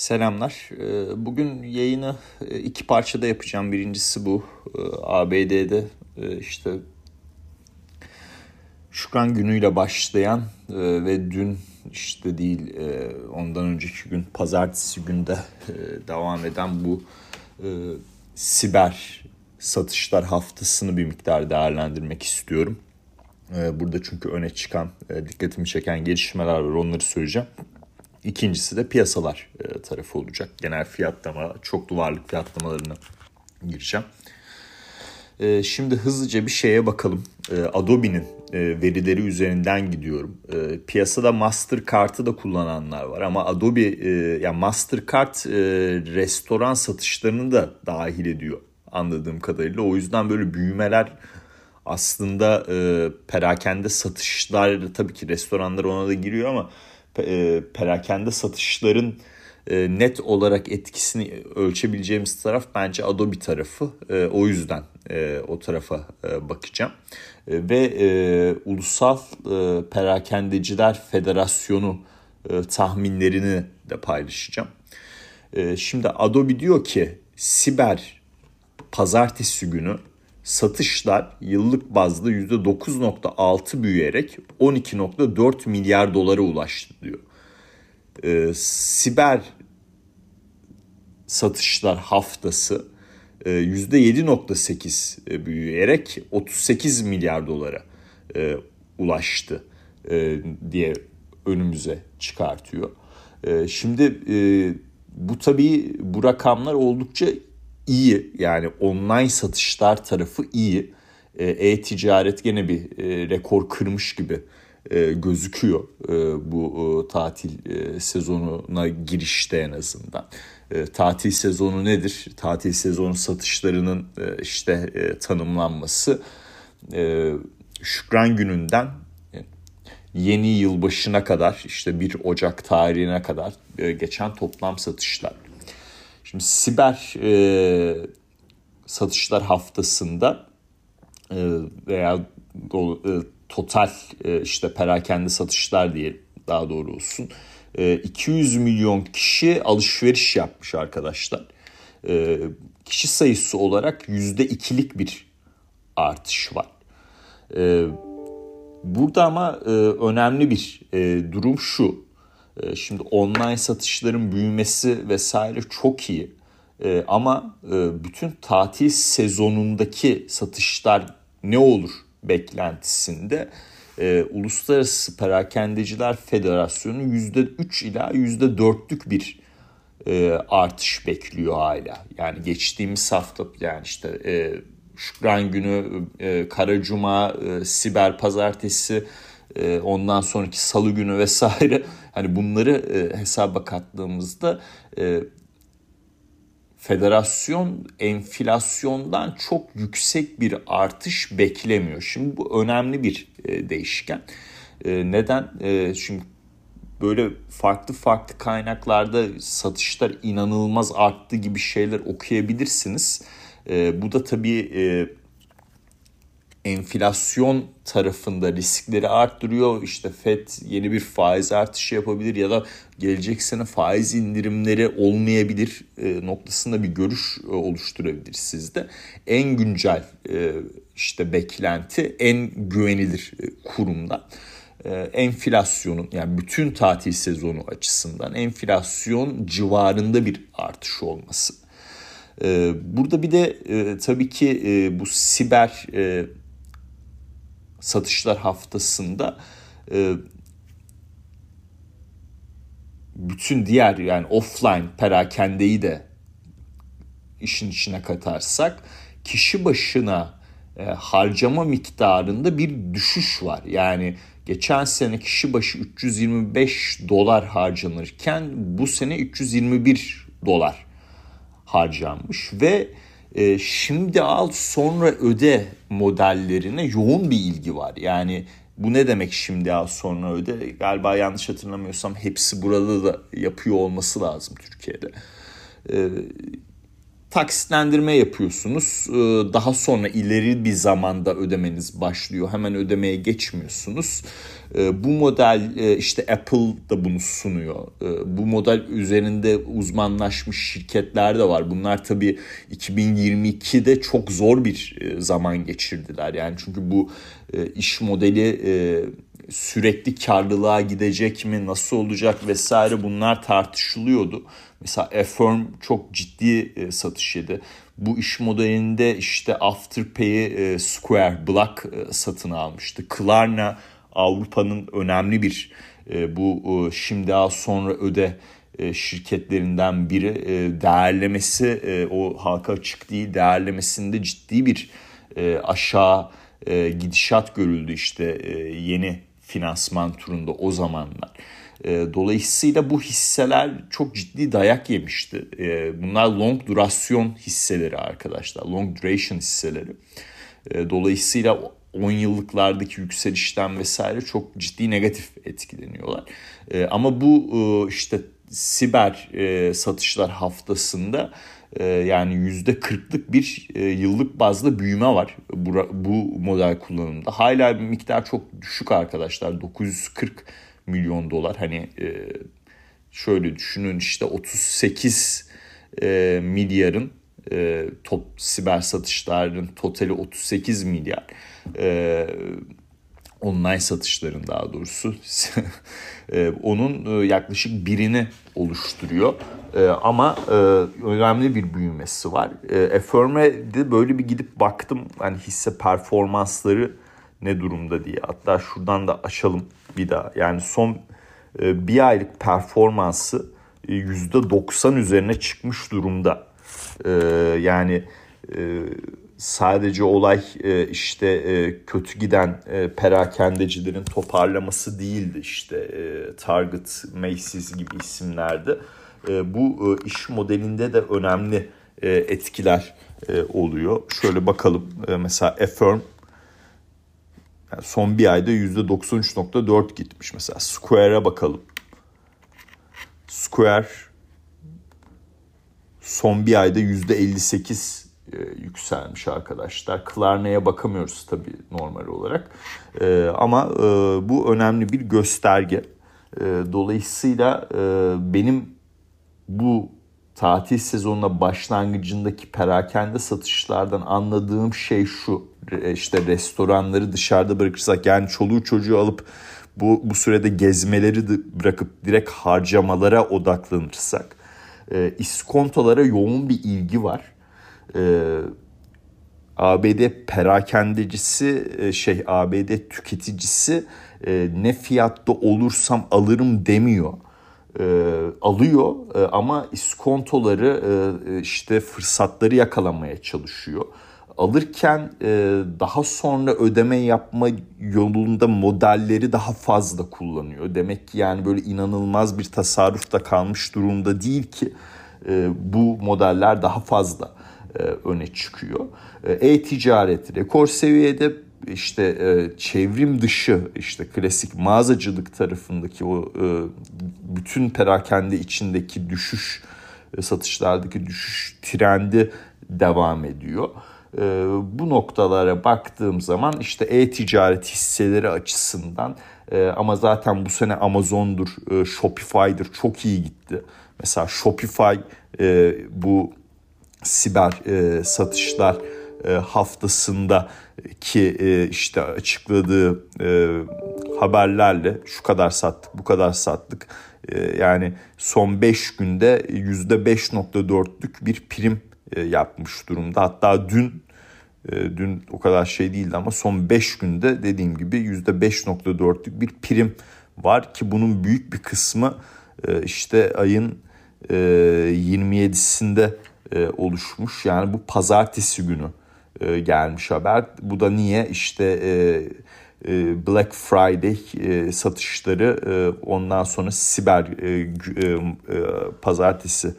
Selamlar. Ee, bugün yayını e, iki parçada yapacağım. Birincisi bu. Ee, ABD'de e, işte Şükran günüyle başlayan e, ve dün işte değil ondan önceki gün pazartesi günde devam eden bu siber satışlar haftasını bir miktar değerlendirmek istiyorum. Burada çünkü öne çıkan, dikkatimi çeken gelişmeler var onları söyleyeceğim. İkincisi de piyasalar e, tarafı olacak. Genel fiyatlama, çoklu varlık fiyatlamalarına gireceğim. E, şimdi hızlıca bir şeye bakalım. E, Adobe'nin verileri üzerinden gidiyorum. Piyasada Mastercard'ı da kullananlar var ama Adobe yani Mastercard restoran satışlarını da dahil ediyor anladığım kadarıyla. O yüzden böyle büyümeler aslında perakende satışlar tabii ki restoranlar ona da giriyor ama e, perakende satışların e, net olarak etkisini ölçebileceğimiz taraf bence Adobe tarafı. E, o yüzden o tarafa bakacağım. Ve Ulusal Perakendeciler Federasyonu tahminlerini de paylaşacağım. Şimdi Adobe diyor ki siber pazartesi günü satışlar yıllık bazda %9.6 büyüyerek 12.4 milyar dolara ulaştı diyor. Ee, siber satışlar haftası e, %7.8 e, büyüyerek 38 milyar dolara e, ulaştı e, diye önümüze çıkartıyor. E, şimdi e, bu tabii bu rakamlar oldukça iyi. Yani online satışlar tarafı iyi. E, e-ticaret gene bir e, rekor kırmış gibi e, gözüküyor bu tatil sezonuna girişte en azından. Tatil sezonu nedir? Tatil sezonu satışlarının işte tanımlanması Şükran gününden yeni yıl başına kadar işte 1 Ocak tarihine kadar geçen toplam satışlar. Şimdi siber e, satışlar haftasında e, veya do, e, total e, işte perakende satışlar diye daha doğru olsun. E, 200 milyon kişi alışveriş yapmış arkadaşlar. E, kişi sayısı olarak %2'lik bir artış var. E, burada ama e, önemli bir e, durum şu. Şimdi online satışların büyümesi vesaire çok iyi. Ama e, bütün tatil sezonundaki satışlar ne olur beklentisinde e, Uluslararası Perakendeciler Federasyonu %3 ila %4'lük bir e, artış bekliyor hala. Yani geçtiğimiz hafta yani işte Şükran günü, Kara Cuma, Siber Pazartesi e, ondan sonraki salı günü vesaire hani bunları e, hesaba kattığımızda e, federasyon enflasyondan çok yüksek bir artış beklemiyor. Şimdi bu önemli bir değişken. Neden? Çünkü böyle farklı farklı kaynaklarda satışlar inanılmaz arttı gibi şeyler okuyabilirsiniz. Bu da tabii enflasyon tarafında riskleri arttırıyor. İşte FED yeni bir faiz artışı yapabilir ya da gelecek sene faiz indirimleri olmayabilir e, noktasında bir görüş e, oluşturabilir sizde. En güncel e, işte beklenti en güvenilir kurumdan enflasyonun yani bütün tatil sezonu açısından enflasyon civarında bir artış olması. Burada bir de tabii ki bu siber satışlar haftasında e, bütün diğer yani offline perakendeyi de işin içine katarsak kişi başına e, harcama miktarında bir düşüş var. Yani geçen sene kişi başı 325 dolar harcanırken bu sene 321 dolar harcanmış ve e, şimdi al sonra öde modellerine yoğun bir ilgi var. Yani bu ne demek şimdi al sonra öde? Galiba yanlış hatırlamıyorsam hepsi burada da yapıyor olması lazım Türkiye'de. E, taksitlendirme yapıyorsunuz. Ee, daha sonra ileri bir zamanda ödemeniz başlıyor. Hemen ödemeye geçmiyorsunuz. Ee, bu model e, işte Apple da bunu sunuyor. Ee, bu model üzerinde uzmanlaşmış şirketler de var. Bunlar tabii 2022'de çok zor bir e, zaman geçirdiler. Yani çünkü bu e, iş modeli sürekli karlılığa gidecek mi, nasıl olacak vesaire bunlar tartışılıyordu. Mesela Affirm çok ciddi e, satış yedi. Bu iş modelinde işte Afterpay'i e, Square, Block e, satın almıştı. Klarna Avrupa'nın önemli bir bu şimdi az sonra öde şirketlerinden biri. Değerlemesi o halka açık değil değerlemesinde ciddi bir aşağı gidişat görüldü işte yeni finansman turunda o zamanlar. E, dolayısıyla bu hisseler çok ciddi dayak yemişti. E, bunlar long durasyon hisseleri arkadaşlar. Long duration hisseleri. E, dolayısıyla 10 yıllıklardaki yükselişten vesaire çok ciddi negatif etkileniyorlar. Ama bu e, işte siber e, satışlar haftasında yani yüzde kırklık bir e, yıllık bazda büyüme var bu, model kullanımında. Hala bir miktar çok düşük arkadaşlar 940 milyon dolar. Hani e, şöyle düşünün işte 38 e, milyarın top siber satışların totali 38 milyar. Online satışların daha doğrusu e, onun e, yaklaşık birini oluşturuyor. E, ama önemli bir büyümesi var. Affirm'e böyle bir gidip baktım hani hisse performansları ne durumda diye. Hatta şuradan da açalım bir daha. Yani son bir aylık performansı e, %90 üzerine çıkmış durumda. Yani sadece olay işte kötü giden perakendecilerin toparlaması değildi. işte Target, Macy's gibi isimlerde. Bu iş modelinde de önemli etkiler oluyor. Şöyle bakalım mesela Affirm son bir ayda %93.4 gitmiş mesela. Square'a bakalım. Square son bir ayda %58 e, yükselmiş arkadaşlar. Klarna'ya bakamıyoruz tabii normal olarak. E, ama e, bu önemli bir gösterge. E, dolayısıyla e, benim bu tatil sezonuna başlangıcındaki perakende satışlardan anladığım şey şu. işte restoranları dışarıda bırakırsak yani çoluğu çocuğu alıp bu, bu sürede gezmeleri bırakıp direkt harcamalara odaklanırsak e, iskontolara yoğun bir ilgi var. E, ABD perakendecisi şey ABD tüketicisi e, ne fiyatta olursam alırım demiyor e, alıyor e, ama iskontoları e, e, işte fırsatları yakalamaya çalışıyor. Alırken e, daha sonra ödeme yapma yolunda modelleri daha fazla kullanıyor. Demek ki yani böyle inanılmaz bir tasarrufta kalmış durumda değil ki e, bu modeller daha fazla öne çıkıyor. E, e-ticaret rekor seviyede işte e, çevrim dışı işte klasik mağazacılık tarafındaki o e, bütün perakende içindeki düşüş e, satışlardaki düşüş trendi devam ediyor. E, bu noktalara baktığım zaman işte e-ticaret hisseleri açısından e, ama zaten bu sene Amazon'dur, e, Shopify'dır çok iyi gitti. Mesela Shopify e, bu siber e, satışlar e, haftasında ki e, işte açıkladığı e, haberlerle şu kadar sattık bu kadar sattık yani son 5 günde %5.4'lük bir prim yapmış durumda. Hatta dün dün o kadar şey değildi ama son 5 günde dediğim gibi %5.4'lük bir prim var ki bunun büyük bir kısmı işte ayın 27'sinde oluşmuş. Yani bu pazartesi günü e, gelmiş haber. Bu da niye işte e, e, Black Friday e, satışları e, ondan sonra siber e, e, pazartesi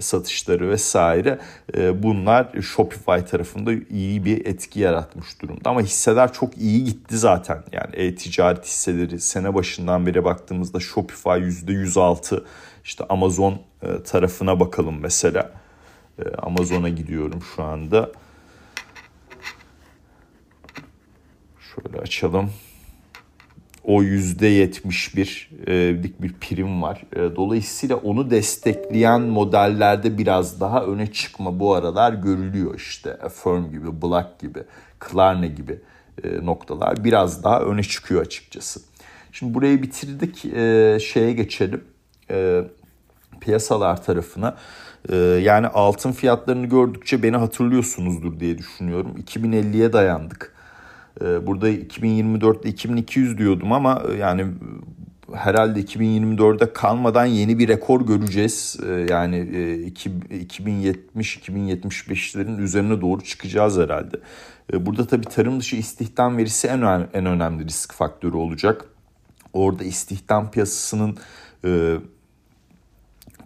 satışları vesaire e, bunlar Shopify tarafında iyi bir etki yaratmış durumda. Ama hisseler çok iyi gitti zaten. Yani e-ticaret hisseleri sene başından beri baktığımızda Shopify %106 işte Amazon e, tarafına bakalım mesela. Amazon'a gidiyorum şu anda. Şöyle açalım. O %71'lik bir prim var. Dolayısıyla onu destekleyen modellerde biraz daha öne çıkma bu aralar görülüyor işte. Affirm gibi, Black gibi, Klarna gibi noktalar biraz daha öne çıkıyor açıkçası. Şimdi burayı bitirdik. Şeye geçelim. Piyasalar tarafına. Yani altın fiyatlarını gördükçe beni hatırlıyorsunuzdur diye düşünüyorum. 2050'ye dayandık. Ee, burada 2024'te 2200 diyordum ama e, yani herhalde 2024'de kalmadan yeni bir rekor göreceğiz. Ee, yani 2070-2075'lerin e, üzerine doğru çıkacağız herhalde. Ee, burada tabii tarım dışı istihdam verisi en önemli risk faktörü olacak. Orada istihdam piyasasının e,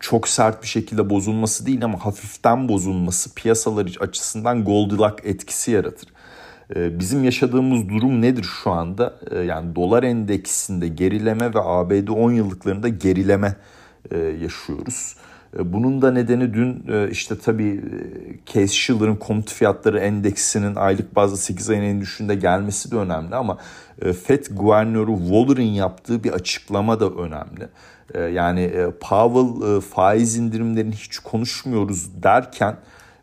çok sert bir şekilde bozulması değil ama hafiften bozulması piyasalar açısından Goldilocks etkisi yaratır. Ee, bizim yaşadığımız durum nedir şu anda? Ee, yani dolar endeksinde gerileme ve ABD 10 yıllıklarında gerileme e, yaşıyoruz. Ee, bunun da nedeni dün e, işte tabii e, Case Shiller'ın komut fiyatları endeksinin aylık bazda 8 ayın en düşüğünde gelmesi de önemli ama FED Guvernörü Waller'ın yaptığı bir açıklama da önemli. Yani Powell faiz indirimlerini hiç konuşmuyoruz derken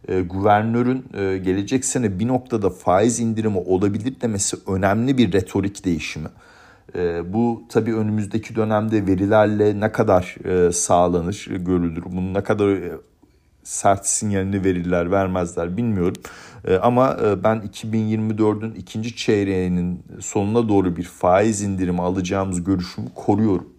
e, guvernörün e, gelecek sene bir noktada faiz indirimi olabilir demesi önemli bir retorik değişimi. E, bu tabii önümüzdeki dönemde verilerle ne kadar e, sağlanır, görülür. Bunun ne kadar e, sert sinyalini verirler, vermezler bilmiyorum. E, ama e, ben 2024'ün ikinci çeyreğinin sonuna doğru bir faiz indirimi alacağımız görüşümü koruyorum.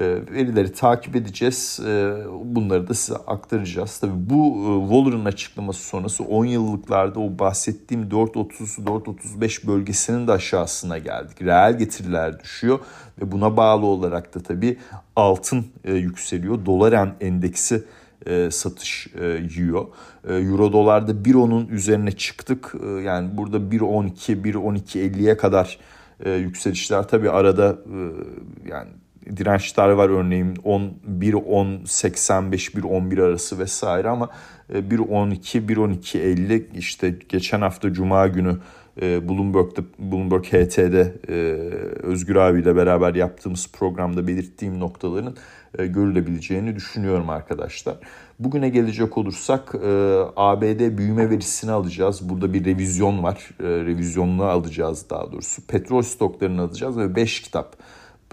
Ee, verileri takip edeceğiz. Ee, bunları da size aktaracağız. Tabii bu e, Waller'ın açıklaması sonrası 10 yıllıklarda o bahsettiğim 4.30-4.35 bölgesinin de aşağısına geldik. Reel getiriler düşüyor ve buna bağlı olarak da tabii altın e, yükseliyor. Dolar endeksi e, satış yiyor. Euro dolarda 1.10'un üzerine çıktık. Yani burada 1.12, 1.12.50'ye kadar yükselişler tabii arada yani dirençler var örneğin 10 1 10 85 1 11 arası vesaire ama 1 12 1 12 50 işte geçen hafta cuma günü e, Bloomberg'da Bloomberg HT'de e, Özgür abiyle beraber yaptığımız programda belirttiğim noktaların e, görülebileceğini düşünüyorum arkadaşlar. Bugüne gelecek olursak ABD büyüme verisini alacağız. Burada bir revizyon var. Revizyonunu alacağız daha doğrusu. Petrol stoklarını alacağız ve 5 kitap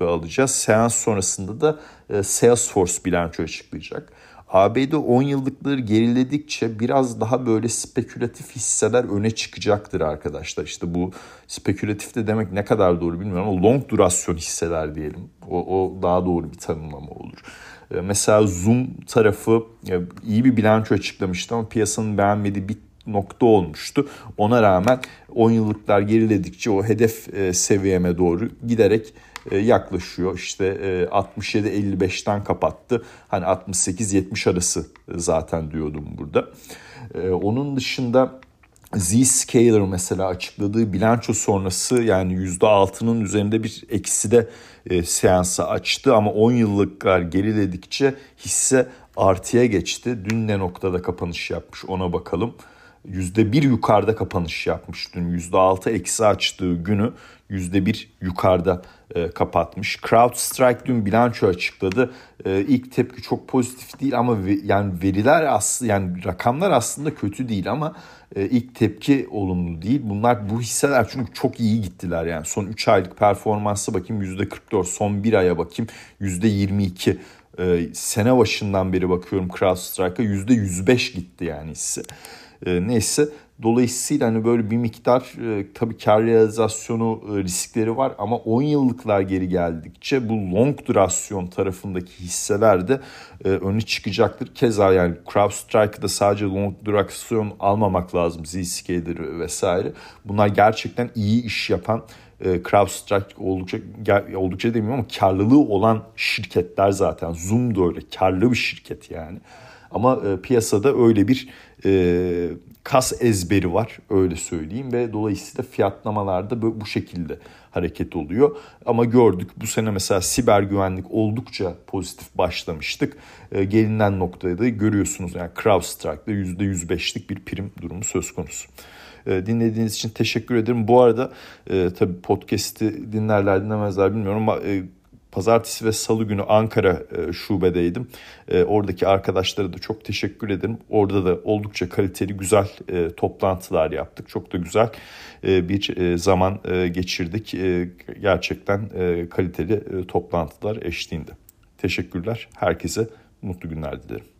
alacağız. Seans sonrasında da e, Salesforce bilanço açıklayacak. ABD 10 yıllıkları geriledikçe biraz daha böyle spekülatif hisseler öne çıkacaktır arkadaşlar. İşte bu spekülatif de demek ne kadar doğru bilmiyorum ama long durasyon hisseler diyelim. O, o daha doğru bir tanımlama olur. E, mesela Zoom tarafı e, iyi bir bilanço açıklamıştı ama piyasanın beğenmediği bir nokta olmuştu. Ona rağmen 10 yıllıklar geriledikçe o hedef seviyeme doğru giderek yaklaşıyor. İşte 67-55'ten e, kapattı. Hani 68-70 arası e, zaten diyordum burada. Onun dışında Z-Scaler mesela açıkladığı bilanço sonrası yani %6'nın üzerinde bir eksi de e, seansı açtı ama 10 yıllıklar geriledikçe hisse artıya geçti. Dün ne noktada kapanış yapmış ona bakalım. %1 yukarıda kapanış yapmış dün. %6 eksi açtığı günü %1 yukarıda e, kapatmış. CrowdStrike dün bilanço açıkladı. E, ilk tepki çok pozitif değil ama ve, yani veriler aslında yani rakamlar aslında kötü değil ama e, ilk tepki olumlu değil. Bunlar bu hisseler çünkü çok iyi gittiler yani. Son 3 aylık performansı bakayım %44, son 1 aya bakayım %22. E, sene başından beri bakıyorum CrowdStrike'a %105 gitti yani hisse. E, neyse dolayısıyla hani böyle bir miktar e, tabii kar realizasyonu e, riskleri var ama 10 yıllıklar geri geldikçe bu long durasyon tarafındaki hisseler de e, öne çıkacaktır. Keza yani CrowdStrike'da sadece long durasyon almamak lazım. Zscaler vesaire. Bunlar gerçekten iyi iş yapan e, CrowdStrike oldukça oldukça demeyeyim ama karlılığı olan şirketler zaten. Zoom da öyle karlı bir şirket yani. Ama e, piyasada öyle bir e, kas ezberi var öyle söyleyeyim ve dolayısıyla fiyatlamalarda bu şekilde hareket oluyor. Ama gördük bu sene mesela siber güvenlik oldukça pozitif başlamıştık. E, gelinen noktaya da görüyorsunuz yani CrowdStrike'da %105'lik bir prim durumu söz konusu. E, dinlediğiniz için teşekkür ederim. Bu arada e, tabii podcast'i dinlerler dinlemezler bilmiyorum ama e, Pazartesi ve Salı günü Ankara e, şubedeydim. E, oradaki arkadaşlara da çok teşekkür ederim. Orada da oldukça kaliteli, güzel e, toplantılar yaptık. Çok da güzel e, bir e, zaman e, geçirdik. E, gerçekten e, kaliteli e, toplantılar eşliğinde. Teşekkürler. Herkese mutlu günler dilerim.